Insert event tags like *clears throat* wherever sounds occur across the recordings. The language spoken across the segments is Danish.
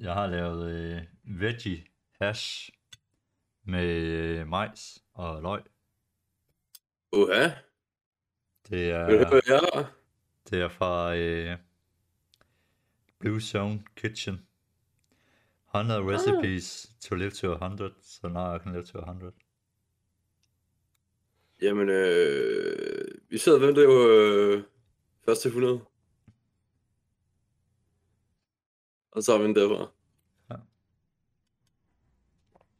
Jeg har lavet øh, veggie hash med øh, majs og løg. Uha. Det er, Vil du høre, jeg det er fra øh, Blue Zone Kitchen. 100 recipes to live to 100, so now I can live to 100. Jamen, øh, vi sidder og venter jo øh, først til 100. Og så er vi den derfra. Ja.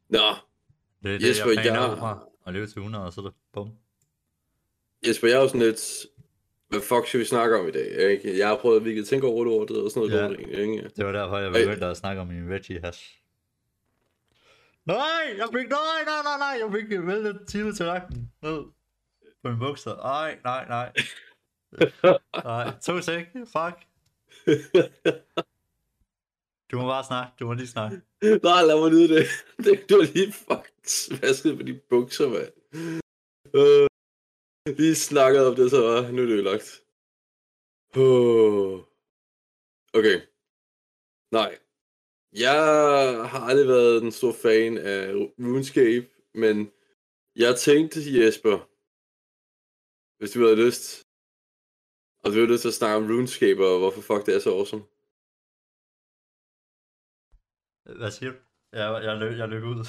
Nå, Det er det, Jesper, jeg planer jeg- fra. At leve til 100, og så er det bum. Jesper, jeg er jo sådan lidt... Hvad fuck skal vi snakke om i dag? Ikke? Jeg har prøvet at virkelig tænke over det og sådan noget. Ja. lort, ikke? Det var derfor, jeg Ej. begyndte at snakke om min veggie hash. Nej, jeg fik, nej, nej, nej, nej, jeg fik væltet til tallerkenen ned på min bukser. Nej, nej, nej. *laughs* Nej, to sek, fuck. *laughs* Du må bare snakke, du må lige snakke. *laughs* Nej, lad mig nyde det. *laughs* det du har lige fucking vasket på de bukser, mand. Øh, lige snakket om det, så var nu er det ødelagt. Uh. Okay. Nej. Jeg har aldrig været en stor fan af RuneScape, men jeg tænkte, Jesper, hvis du havde lyst, og du havde lyst til at snakke om RuneScape, og hvorfor fuck det er så awesome. Hvad siger du? Jeg, jeg, løb, jeg løb ud.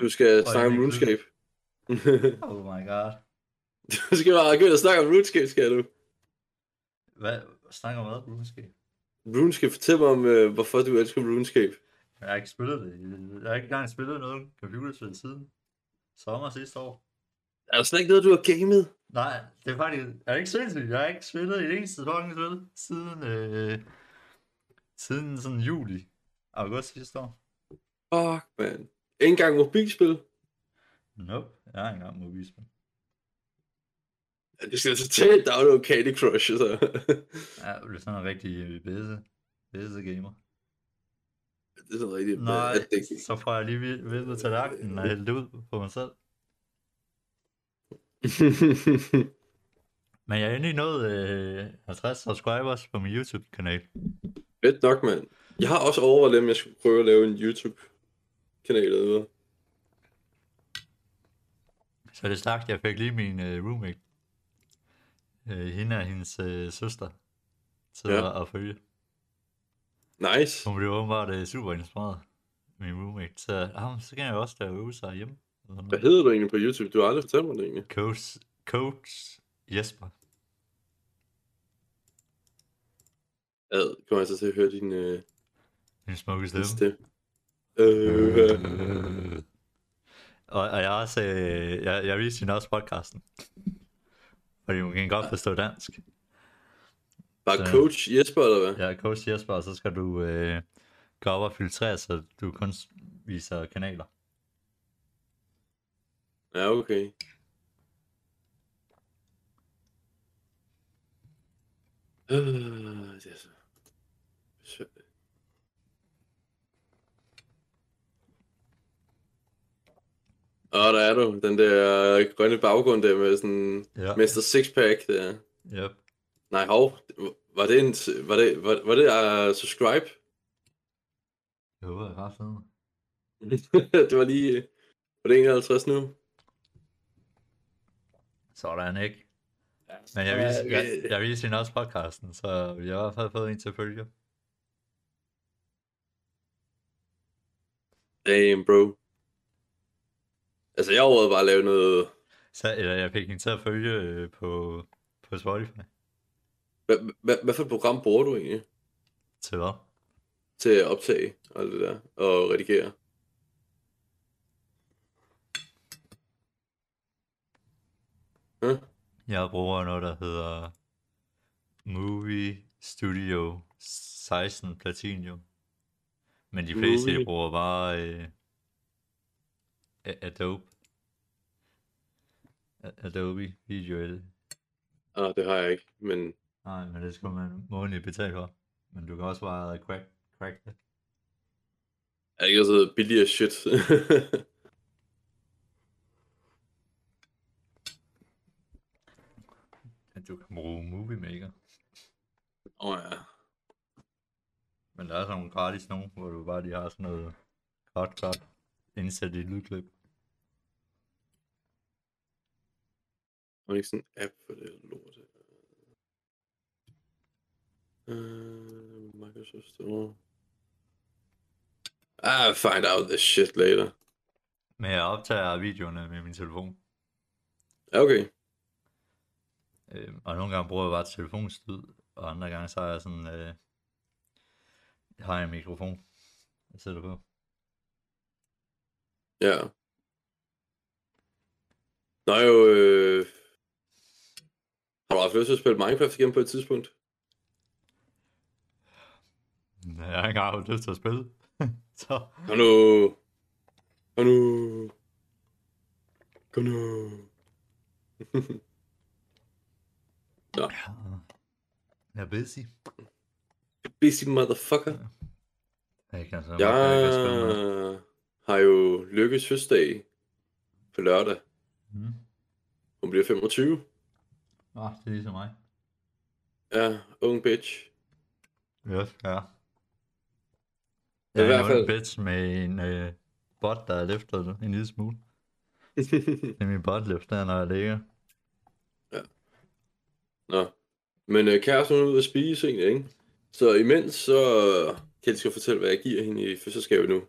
Du skal *laughs* snakke om RuneScape. oh my god. *laughs* Du skal bare begynde at snakke om RuneScape, skal du? Hvad? Snakker om hvad, måske? RuneScape, fortæl mig om, øh, hvorfor du elsker RuneScape. Jeg har ikke spillet det. Jeg har ikke engang spillet noget computerspil siden sommer sidste år. Er der slet ikke noget, du har gamet? Nej, det er faktisk... Er det ikke sindssygt? Jeg har ikke spillet i det eneste fucking spil siden... Øh, siden sådan juli. August sidste år. Fuck, man. Ikke engang mobilspil. Nope, jeg har ikke engang mobilspil. Ja, Du skal totalt downloade Candy Crush, så. *laughs* Ja, det er sådan en rigtig bedse, bedse gamer. det er sådan rigtig Nej, addicting. så får jeg lige vildt tallerkenen og hælde det ud på mig selv. *laughs* Men jeg er inde i nået øh, 50 subscribers på min YouTube-kanal. Fedt nok, mand. Jeg har også overvejet, om jeg skulle prøve at lave en YouTube-kanal eller noget. Så det stærkt, jeg fik lige min øh, roommate. Øh, hende og hendes øh, søster. Til Ja. ja. at følge. Nice. Hun blev åbenbart øh, super inspireret. Min roommate. Så, ah, så kan jeg også der øve sig hjemme. Hvad hedder du egentlig på YouTube? Du har aldrig fortalt mig det egentlig. Coach, coach Jesper. Ad, kommer jeg så til at høre din, øh, Min smukke din stemme. stemme. Øh, Øh. Og, og jeg har også, øh, jeg, jeg viste hende også podcasten. Fordi hun kan godt forstå dansk. bare Så- coach Jesper, eller hvad? Er coach Jesper, og så skal du øh, gå op og filtrere, så du kun viser kanaler. Ja, okay. Øh, det er så... Åh, der er du. Den der grønne baggrund der med sådan Ja. Mr. Sixpack der. Yep. Nej, hov. Var det en... Var det, var, var det uh, subscribe? Det håber jeg bare fedt. *laughs* det var lige... Var det 51 nu? Sådan ikke. Men jeg viste, jeg, jeg viste hende også podcasten, så vi har i hvert fald fået en til følge. Damn, bro. Altså, jeg overvejede bare at lave noget... Så, eller jeg fik hende til at følge øh, på, på Spotify. Hvad, for et program bruger du egentlig Til hvad? til at optage og alt det der, og redigere? Huh? Jeg bruger noget, der hedder Movie Studio 16 Platinum. Men de fleste Movie. bruger bare øh, A- Adobe. Adobe Visual. Ah, det har jeg ikke, men Nej, men det skal man månedligt betale for. Men du kan også bare crack, crack det. er ikke så billigere shit. *laughs* At du kan bruge Movie Maker. Åh oh, ja. Men der er sådan nogle gratis nogen, hvor du bare lige har sådan noget godt, godt indsæt i lydklip. Og ikke sådan en app for det lort. Uh, Microsoft Store. I'll find out this shit later. Men jeg optager videoerne med min telefon. Okay. Øh, og nogle gange bruger jeg bare telefonstyd, og andre gange så har jeg sådan, øh, har jeg en mikrofon, jeg sætter på. Ja. Nå jo, øh... Har du haft lyst til at spille Minecraft igen på et tidspunkt? Jeg har ikke haft lyst til at spille. *laughs* så Kom nu. Kom nu. Kom nu. jeg er busy. Busy motherfucker. Jeg kan altså Jeg jeg har jo lykkes fødselsdag på lørdag. Mm. Hun bliver 25. Ah, det er ligesom mig. Ja, ung bitch. Yes, ja. I Jeg hvert er en fald- bitch med en øh, bot, der er løftet en lille smule. *laughs* Det er min botløft, der når jeg ligger. Nå. Men øh, kæresten er ude at spise egentlig, ikke? Så imens så kan jeg skal fortælle, hvad jeg giver hende i fødselsdagsgave nu.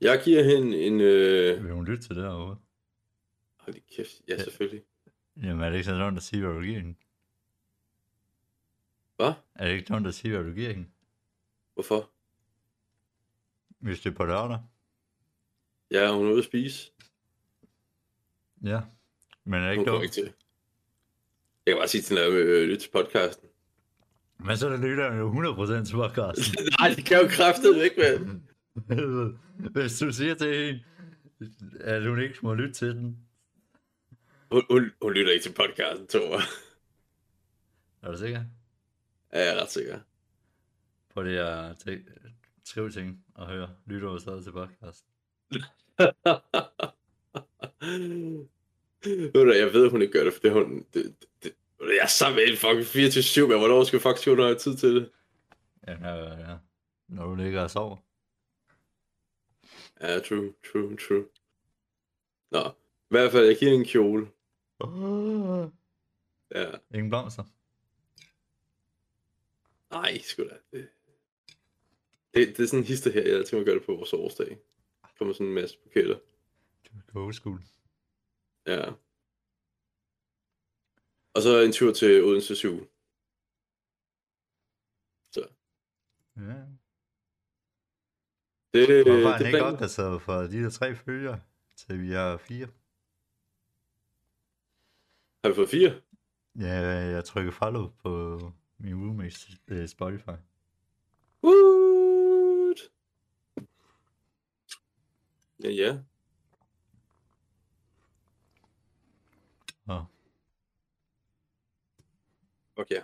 Jeg giver hende en... Øh... Vil hun lytte til det herovre? Hold kæft. Ja, selvfølgelig. Jamen er det ikke så dumt at sige, hvad du giver hende? Hvad? Er det ikke dumt at sige, hvad du giver hende? Hvorfor? Hvis det er på lørdag? Ja, hun er ude at spise. Ja. Men er det Hun ikke kommer dumt? ikke til. Jeg kan bare sige til hende, at øh, lytte til podcasten. Men så er lytter jo 100% til podcasten. *laughs* Nej, det kan jo kræftet væk, mand. *laughs* Hvis du siger til hende, at hun ikke må lytte til den, Hun, hun, hun lytter ikke til podcasten, tror jeg. er du sikker? Ja, jeg er ret sikker. På det at t- skrive ting og høre, lytter du stadig til podcasten? *laughs* Ved du, jeg ved, hun ikke gør det, for det hun... Det, det, jeg er sammen med en fucking 24-7, men hvornår skal faktisk hun have tid til det? Ja, ja, ja. Når du ligger og sover. Ja, true, true, true. Nå, i hvert fald, jeg giver en kjole. Ja, Ingen blomster. nej, sgu da. Det, det, det er sådan en hister her, jeg tænker at gøre det på vores årsdag. Kommer sådan en masse buketter. Du er old school. Ja. Og så en tur til Odense Zoo. Så, Ja. det, det, Hvorfor er det er ikke planen. opdateret for de der tre følger, til vi er fire? Har vi fået fire? Ja, jeg trykker follow på min roommates øh, Spotify. What? Ja, ja. Åh, Okay.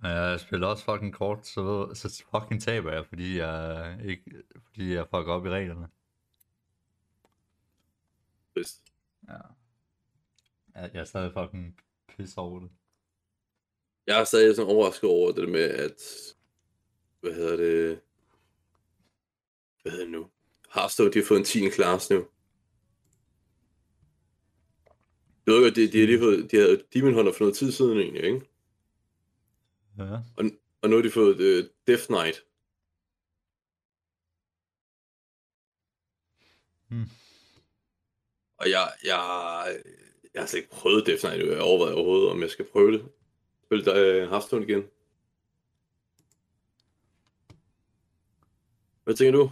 Men jeg spiller også fucking kort, så, så fucking taber jeg, fordi jeg ikke, fordi jeg fucker op i reglerne. Trist. Ja. Jeg, jeg er stadig fucking pisse over det. Jeg er stadig sådan overrasket over det med, at... Hvad hedder det? Hvad hedder det nu? Hearthstone, de har fået en 10. klasse nu. Jeg ved godt, de, de, har lige fået, de havde Demon Hunter for noget tid siden egentlig, ikke? Ja. Og nu har de fået uh, Death Knight. Hmm. Og jeg, jeg, jeg har slet ikke prøvet Death Knight, jeg overvejer overhovedet, om jeg skal prøve det. Spille uh, Hearthstone igen. Hvad tænker du?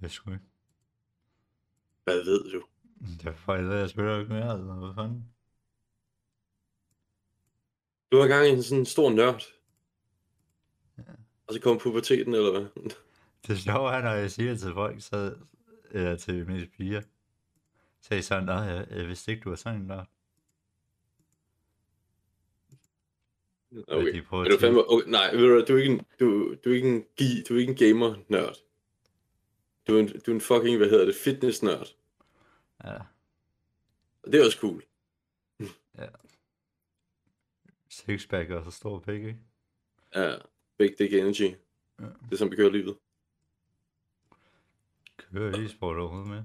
Jeg sgu ikke. Hvad ved du? Det er for helvede, jeg spiller ikke mere, eller hvad fanden? Du har gang i en sådan stor nørd. Og så kommer puberteten, eller hvad? *laughs* Det sjove er, når jeg siger til folk, så, eller til mine piger, er I sådan, nej, jeg, jeg vidste ikke, du var sådan en der. Okay. Er du fandme, okay, nej, ved du, du er ikke en, du, du er ikke en, gi- du er ikke en gamer-nørd. Du er en, du er en fucking, hvad hedder det, fitness-nørd. Ja, Og det er også cool. Ja. Sixpack og så stor pik, ikke? Ja, big dick energy. Ja. Det er som vi kører livet. Kører e-sport overhovedet med?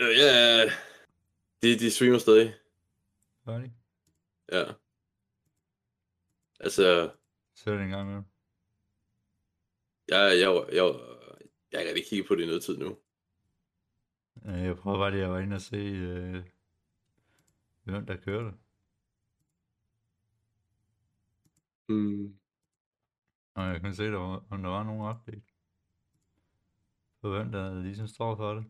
Øh, ja, de, de streamer stadig. Gør de? Ja. Altså, Ser det en gang med? jeg, jeg, jeg, jeg kan ikke kigge på det i noget tid nu. Jeg prøver bare lige at være inde og se, øh, hvem der kører det. Mm. Og jeg kan se, der var, om der var nogen update. Hvem der ligesom står for det.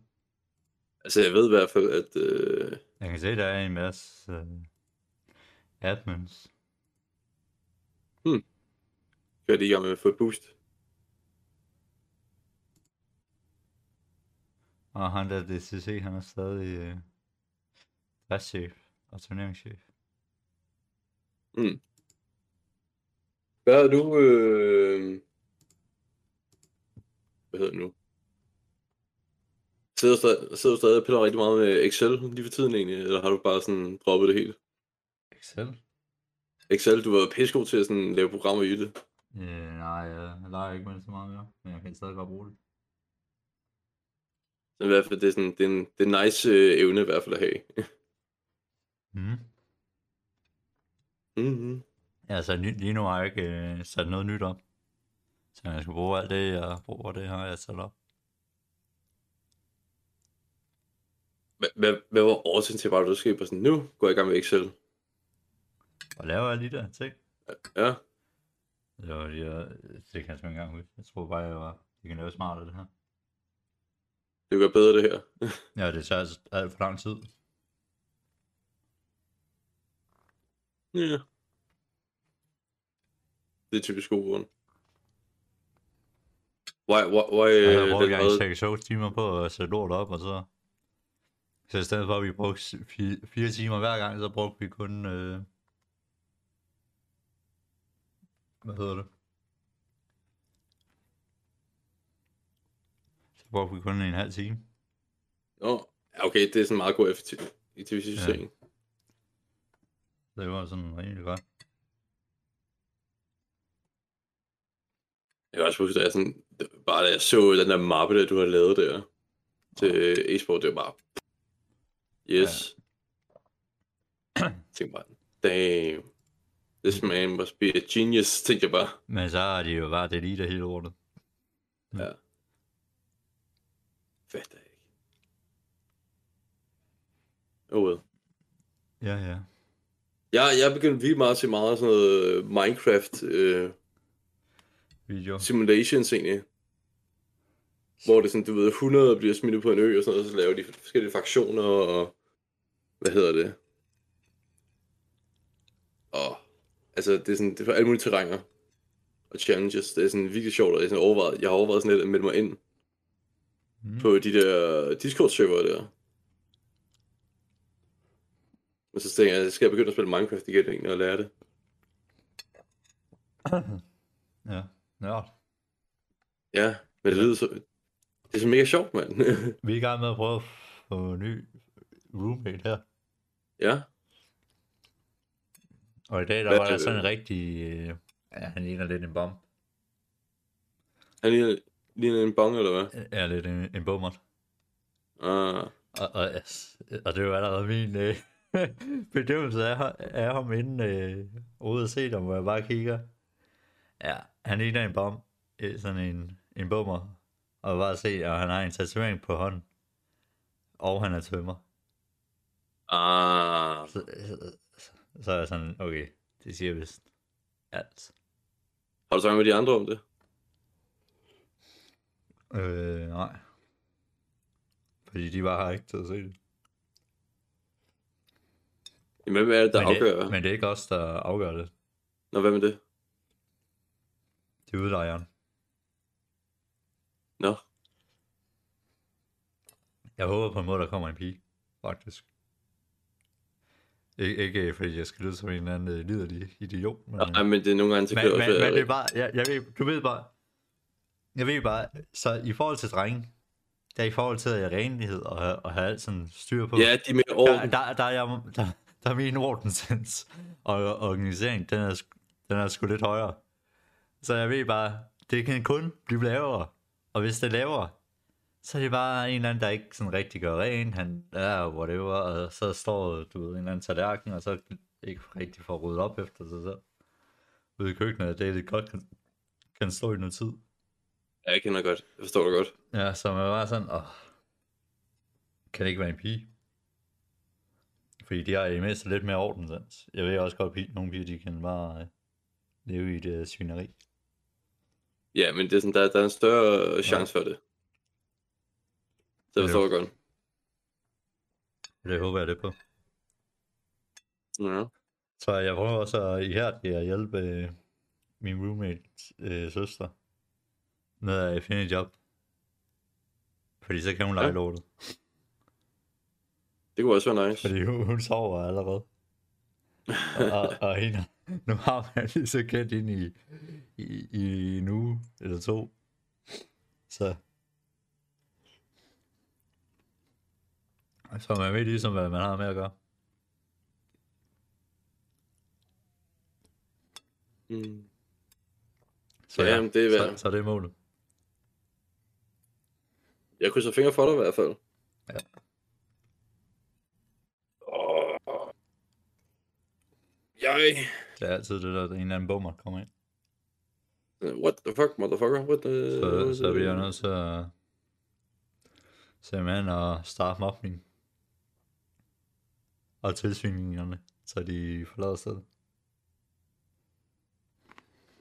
Altså, jeg ved i hvert fald, at... Øh, Jeg kan se, der er en masse øh, admins. kører de i gang med at få et boost. Og han der DCC, han er stadig øh, driftchef og turneringschef. Hvad er du... Øh... Hvad hedder det nu? Sidder stadig, sidder du stadig og piller rigtig meget med Excel lige for tiden egentlig, eller har du bare sådan droppet det helt? Excel? Excel, du var pissegod til at sådan lave programmer i det. Øh, nej, jeg leger ikke med det så meget mere, men jeg kan stadig godt bruge det. Så i hvert fald, det er, sådan, det er en, det er en nice øh, evne i hvert fald at have. *laughs* Mm. mm-hmm. Altså, lige nu har jeg ikke øh, sat noget nyt op. Så jeg skal bruge alt det, jeg bruger, det har jeg sat op. Hvad, hvad, var årsagen til, bare du skrev på sådan, nu går jeg i gang med Excel? Og laver jeg lige der ting. Ja, Det var lige, øh, det kan jeg ikke engang huske. Jeg tror bare, jeg var, det kan lave smartere det her. det gør bedre det her. *laughs* Ja, det tager altså alt for lang tid. Ja. Det er typisk god grund. Why, why, why, Jeg har øh, brugt den gang havde- 6 timer på at sætte lort op, og så... Så i stedet for, at vi brugte fire, timer hver gang, så brugte vi kun... Øh... Hvad hedder det? Så brugte vi kun en halv time. Nå, ja, okay, det er sådan en meget god effektiv- effektivisering. Så det var sådan rimelig godt. Jeg kan også huske, at jeg sådan, bare da jeg så den der mappe, der du har lavet der til e-sport, det var bare, yes. Jeg *clears throat* tænkte bare, damn, this man must be a genius, tænkte jeg bare. Men så har de jo bare deletet hele lortet. Ja. Fatter jeg ikke. Oh well. Ja, ja. Jeg, jeg er begyndt vildt meget til meget sådan noget Minecraft øh, Video. simulations egentlig. Hvor det er sådan, du ved, 100 bliver smidt på en ø og sådan noget, og så laver de forskellige fraktioner og... Hvad hedder det? Og... Altså, det er sådan, det er for alle mulige terrænger. Og challenges. Det er sådan virkelig sjovt, og jeg, er sådan overvejet, jeg har overvejet sådan lidt at melde mig ind Mm. på de der Discord-server der. Men så tænker jeg, skal jeg begynde at spille Minecraft igen egentlig og lære det? Ja, ja. Ja, men det lyder så... Det er så mega sjovt, mand. *laughs* Vi er i gang med at prøve at få en ny roommate her. Ja. Og i dag, der Hvad- var der sådan en rigtig... Øh, ja, han ligner lidt en bomb. Han ligner, ligner en bong, eller hvad? Ja, lidt en, en bummer. Ah, Og, og, og det var allerede min øh, *laughs* bedømmelse af, af ham inden øh, ude at se dem, hvor jeg bare kigger. Ja, han ligner en bomb. Øh, Sådan en, en bummer. Og bare se, at han har en tatovering på hånden. Og han er tømmer. Ah. Så, så, så er jeg sådan, okay, det siger vist alt. Har du snakket med de andre om det? Øh, nej. Fordi de bare har ikke tid at se det. Jamen, hvad er det, der men, afgør? det, men det er ikke os, der afgør det. Nå, hvad med det? Det er udlejeren. Nå, Jeg håber på en måde, der kommer en pige, faktisk. Ik- ikke fordi jeg skal lyde som en eller anden øh, liderlig idiot, men, nej, men det er nogle gange men, kører men, også. men det er bare, jeg, jeg ved, du ved bare, jeg ved bare, så i forhold til drenge, der i forhold til at renlighed og, have- og have alt sådan styr på, Ja, de er mere der, orden. der, der, er jeg, der, der er min ordensens og organiseringen, den er, den er sgu lidt højere. Så jeg ved bare, det kan kun blive lavere. Og hvis det er lavere, så er det bare en eller anden, der ikke sådan rigtig gør rent. Han er whatever, og så står du ved, en eller anden tallerken, og så ikke rigtig får ryddet op efter sig selv. Ude i køkkenet, det er det godt kan, kan stå i noget tid. Ja, jeg kender godt. Jeg forstår det godt. Ja, så man var sådan, åh, kan det ikke være en pige? Fordi de har i det mindste lidt mere ordenssans. Jeg ved også godt, at nogle piger, de kan bare øh, leve i det svineri. Ja, men det er sådan, der, der er en større chance for det. Så jeg forstår det godt. Det håber jeg det på. Ja. Så jeg prøver også at ihærdigt at hjælpe øh, min roommate øh, søster med at finde et job. Fordi så kan hun lege Ja. lortet. Det kunne også være nice. Fordi hun, hun sover allerede. og, og, *laughs* og hende, nu har man lige så kendt ind i, i, i en uge eller to. Så. Så man ved ligesom, hvad man har med at gøre. Mm. Så Ja, men det er så, værd. så det er målet. Jeg krydser fingre for dig i hvert fald. Ja. Åh. Jeg... Det er altid det der, en eller anden bummer kommer ind. What the fuck, motherfucker? What the... Så, så bliver jeg nødt til at simpelthen at starte mobning. Og tilsyningerne, så de forlader stedet.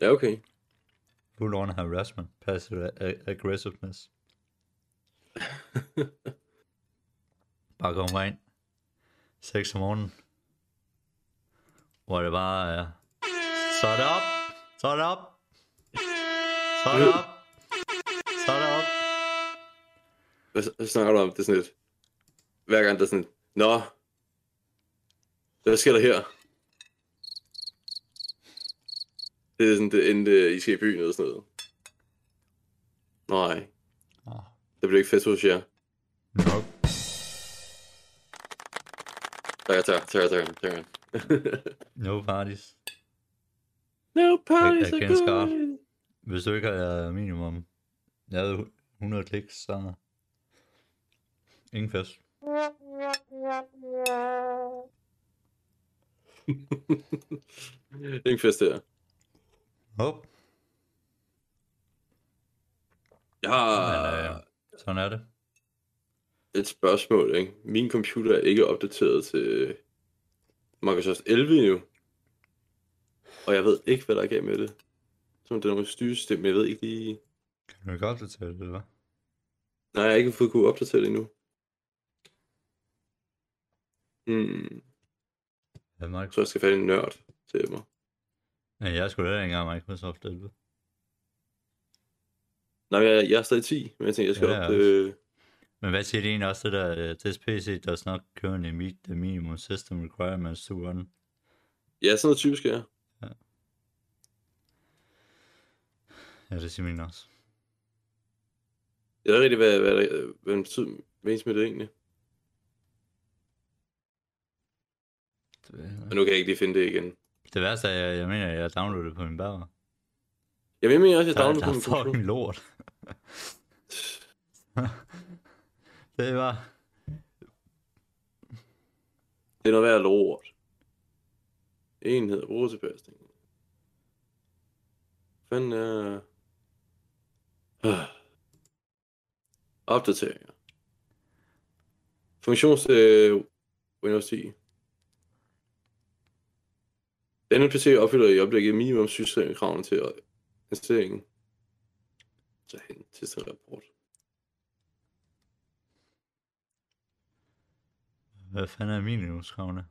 Ja, okay. Full on harassment, passive aggressiveness. *laughs* bare kommer ind 6 om morgenen, hvor det bare er, så er det op, så er det op, så er det op, så er det op. Hvad, snakker du om? Det er sådan lidt... Hver gang der er sådan. Nå. Hvad sker der her? Det er sådan, det endte, I skal i byen eller sådan noget. Nej, Ah, det bliver ikke fedt hos jer. nope. Tak, tak, tak, tak, tak. *laughs* No parties. no parties Jeg- jeg are good. Hvis du ikke har minimum lavet 100 kliks, så ingen fest. *laughs* Ingen fest her. Hop. Jeg har Men, øh, sådan er det. et spørgsmål, ikke? Min computer er ikke opdateret til Microsoft 11 endnu. Og jeg ved ikke, hvad der er galt med det. Som det er noget styresystem, jeg ved ikke lige... Kan du ikke opdatere det, eller? Nej, jeg har ikke fået kunne opdatere det endnu. Hmm. Ja, Microsoft. Så jeg skal finde en nørd til mig. Ja, jeg skulle heller ikke engang Microsoft 11. Nej, jeg, jeg er stadig 10, men jeg tænker, jeg skal Ja, ja, op... Øh, Men hvad siger det egentlig også, det der, uh, this PC does not currently meet the minimum system requirements to run? ja, sådan noget typisk er. Ja, det siger min også. Jeg ved ikke rigtig, hvad, hvad, hvad, hvad den betyder, menes med det egentlig. Det, Men nu kan jeg ikke lige finde det igen. det værste er, jeg, jeg mener, at jeg downloadede på min bærer. Jeg mener også, at jeg der på er min computer. fucking lort. *laughs* det var... Det er noget værd lort. Enhed, brugertilpasning. Fanden er... Ah. *sighs* Opdateringer. Funktions til Windows 10. Denne PC opfylder i øjeblikket minimum systemkravene til installeringen. Så hen til sin rapport. Hvad fanden er minimumskravene?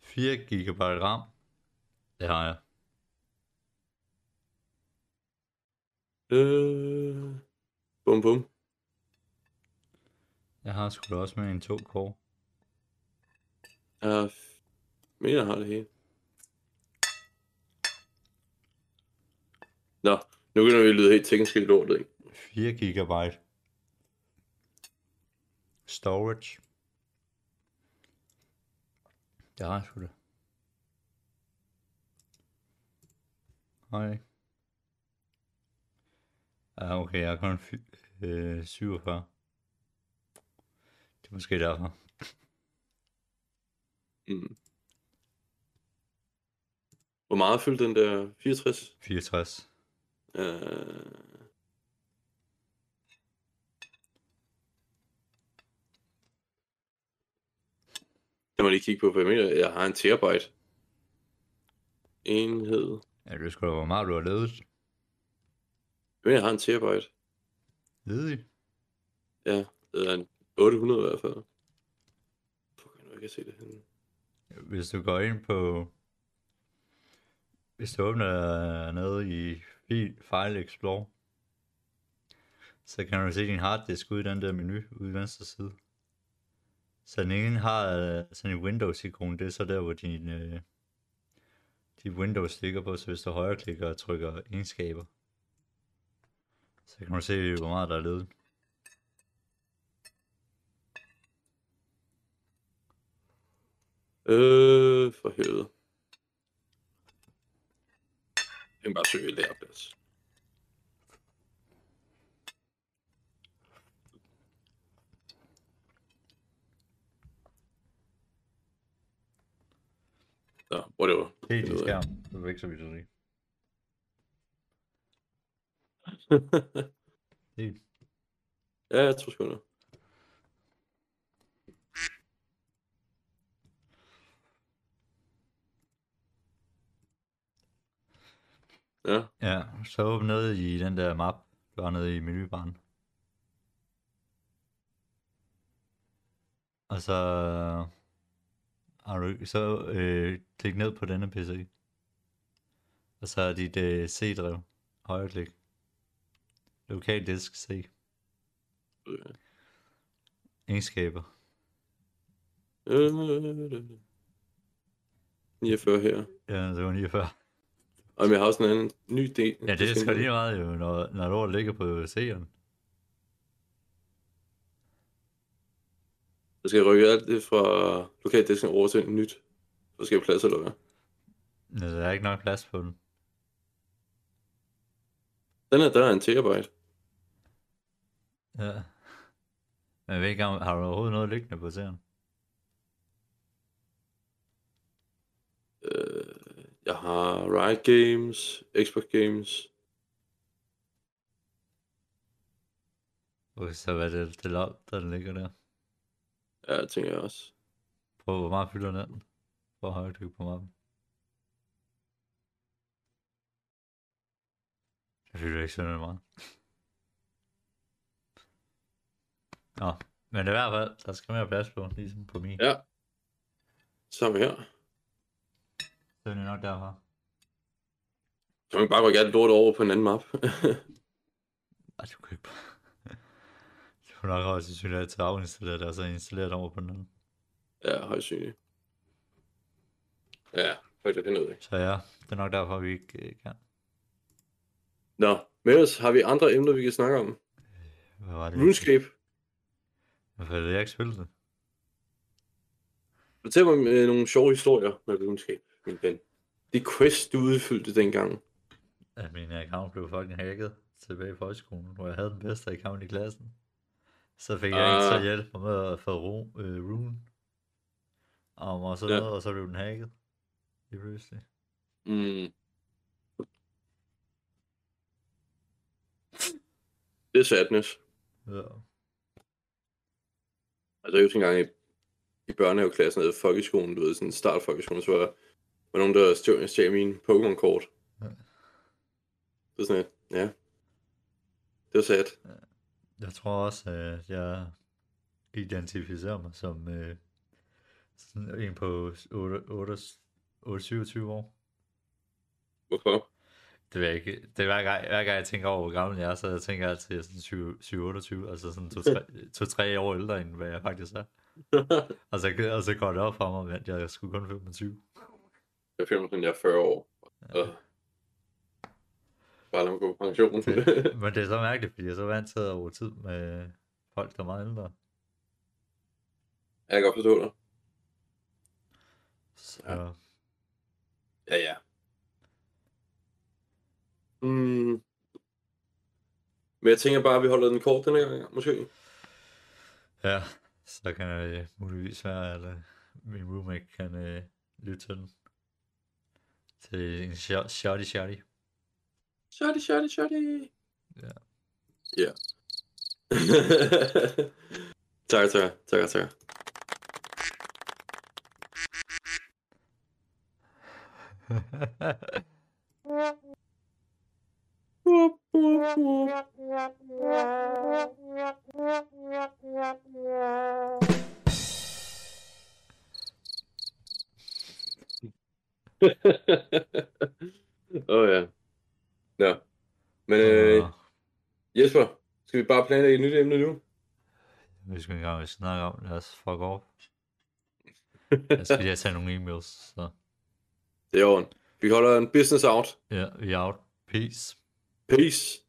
Fire gigabyte RAM. Det har jeg. Øh... Bum bum. Jeg har sgu da også med en 2 core. Jeg mener, jeg har det hele. Nå, nu begynder vi lyde helt teknisk i lortet, ikke? 4 gigabyte storage. Det har jeg sgu da. Nej. Ja, okay, jeg har kun øh, 47. Måske derfor. Mm. Hvor meget fyldte den der 64? 64. Øh... Jeg må lige kigge på, hvad jeg mener. Jeg har en terabyte. Enhed. Ja, det sgu da, hvor meget du har levet. Jeg mener, jeg har en terabyte. Ledig. Ja, det er en 800 i hvert fald. Fuck, jeg kan se det henne. Hvis du går ind på... Hvis du åbner noget i Fil- File Explorer, så kan du se din harddisk ude i den der menu ude i venstre side. Så den ene har øh, sådan en Windows-ikon, det er så der, hvor din, øh, dit Windows ligger på, så hvis du højreklikker og trykker egenskaber, så kan du se, hvor meget der er ledet. Øh, for helvede. Jeg kan bare søge læreplads. Så, whatever. Det er Find din ud af. skærm, det vækster vi så lige. *laughs* Det ja, jeg tror sgu det. Ja, Ja, så åbn ned i den der map, du har nede i menubaren. Og så har du så øh, klik ned på denne PC. Og så er dit øh, C-drev. Højreklik. Lokal disk C. øh, Egenskaber. øh, 49 her. Ja, det var lige før. Og jeg har også en anden ny del. Ja, det er sgu lige meget jo, når, når du ligger på C'eren. Jeg skal rykke alt det fra lokaldisken over til et nyt. Så skal jeg plads, eller hvad? Ja, Der er ikke nok plads på den. Den her, der er en terabyte. Ja. Men jeg ved ikke, har du overhovedet noget liggende på C'eren? Jeg har Riot Games, Xbox Games. Okay, så hvad er det, det lov, der den ligger der? Ja, det tænker jeg også. Prøv, hvor meget fylder den? For at højtryk på mappen. Det fylder ikke sådan meget. Nå, men i hvert fald, der skal mere plads på, ligesom på min. Ja. Samme her. Så er det nok derfra. Så man kan bare rykke alt lort over på en anden map. *laughs* Ej, du kan ikke bare... *laughs* Du får nok også til at afinstallere det, og så installere det over på den anden. ja, højst synligt. Ja, højt det ud af. Så ja, det er nok derfor, vi ikke øh, kan. Nå, med os har vi andre emner, vi kan snakke om. Hvad var det? RuneScape. Hvorfor er det, jeg ikke spillet det? Fortæl mig øh, nogle sjove historier med RuneScape, min ven. Det quest, du udfyldte dengang. at min account blev fucking hacket tilbage i folkeskolen, hvor jeg havde den bedste account i klassen. Så fik jeg ikke så Ah. hjælp med at få ru, øh, rune. Og, og så Ja. og så blev den hacket. Lige pludselig. Mm. Det er sadness. Ja. Altså, jeg husker engang i, i børnehaveklassen, eller folkeskolen, du ved, sådan start folkeskolen, så var var nogen, der stjal, stjal mine Pokémon-kort. Ja. Det er sådan et, ja. Det var sad. Jeg tror også, at jeg identificerer mig som øh, sådan en på 8, 8, 8, 27 år. Hvorfor? Det ved jeg ikke. Det er hver gang, hver gang jeg tænker over, hvor gammel jeg er, så jeg tænker altid, at jeg er sådan 7-28, altså sådan 2-3 *laughs* år ældre, end hvad jeg faktisk er. *laughs* Og så, og så går det op for mig, at jeg skulle kun 25. jeg føler mig sådan, jeg er 40 år. Ja. Og Bare lad mig gå på pension. Det, *laughs* men det er så mærkeligt, fordi jeg er så vant til at bruge tid med folk, der er meget ældre. jeg kan godt forstå dig. Så, Ja. Ja, ja. Mm. Men jeg tænker bare, at vi holder den kort denne gang, måske. ja, så kan det muligvis være, at øh, min roommate kan øh, lytte til den. Til en shot- shotty shotty. Shotty, shotty, shotty. Ja. Ja. tak, tak, tak, tak. Wup, Åh *laughs* oh, ja. Nå. Men øh, Jesper, skal vi bare planlægge et nyt emne nu? vi skal engang vil snakke om, lad os fuck off. *laughs* Jeg skal lige tage nogle e-mails, så Det er orden. Vi holder en business out. ja, vi er out. Peace. Peace.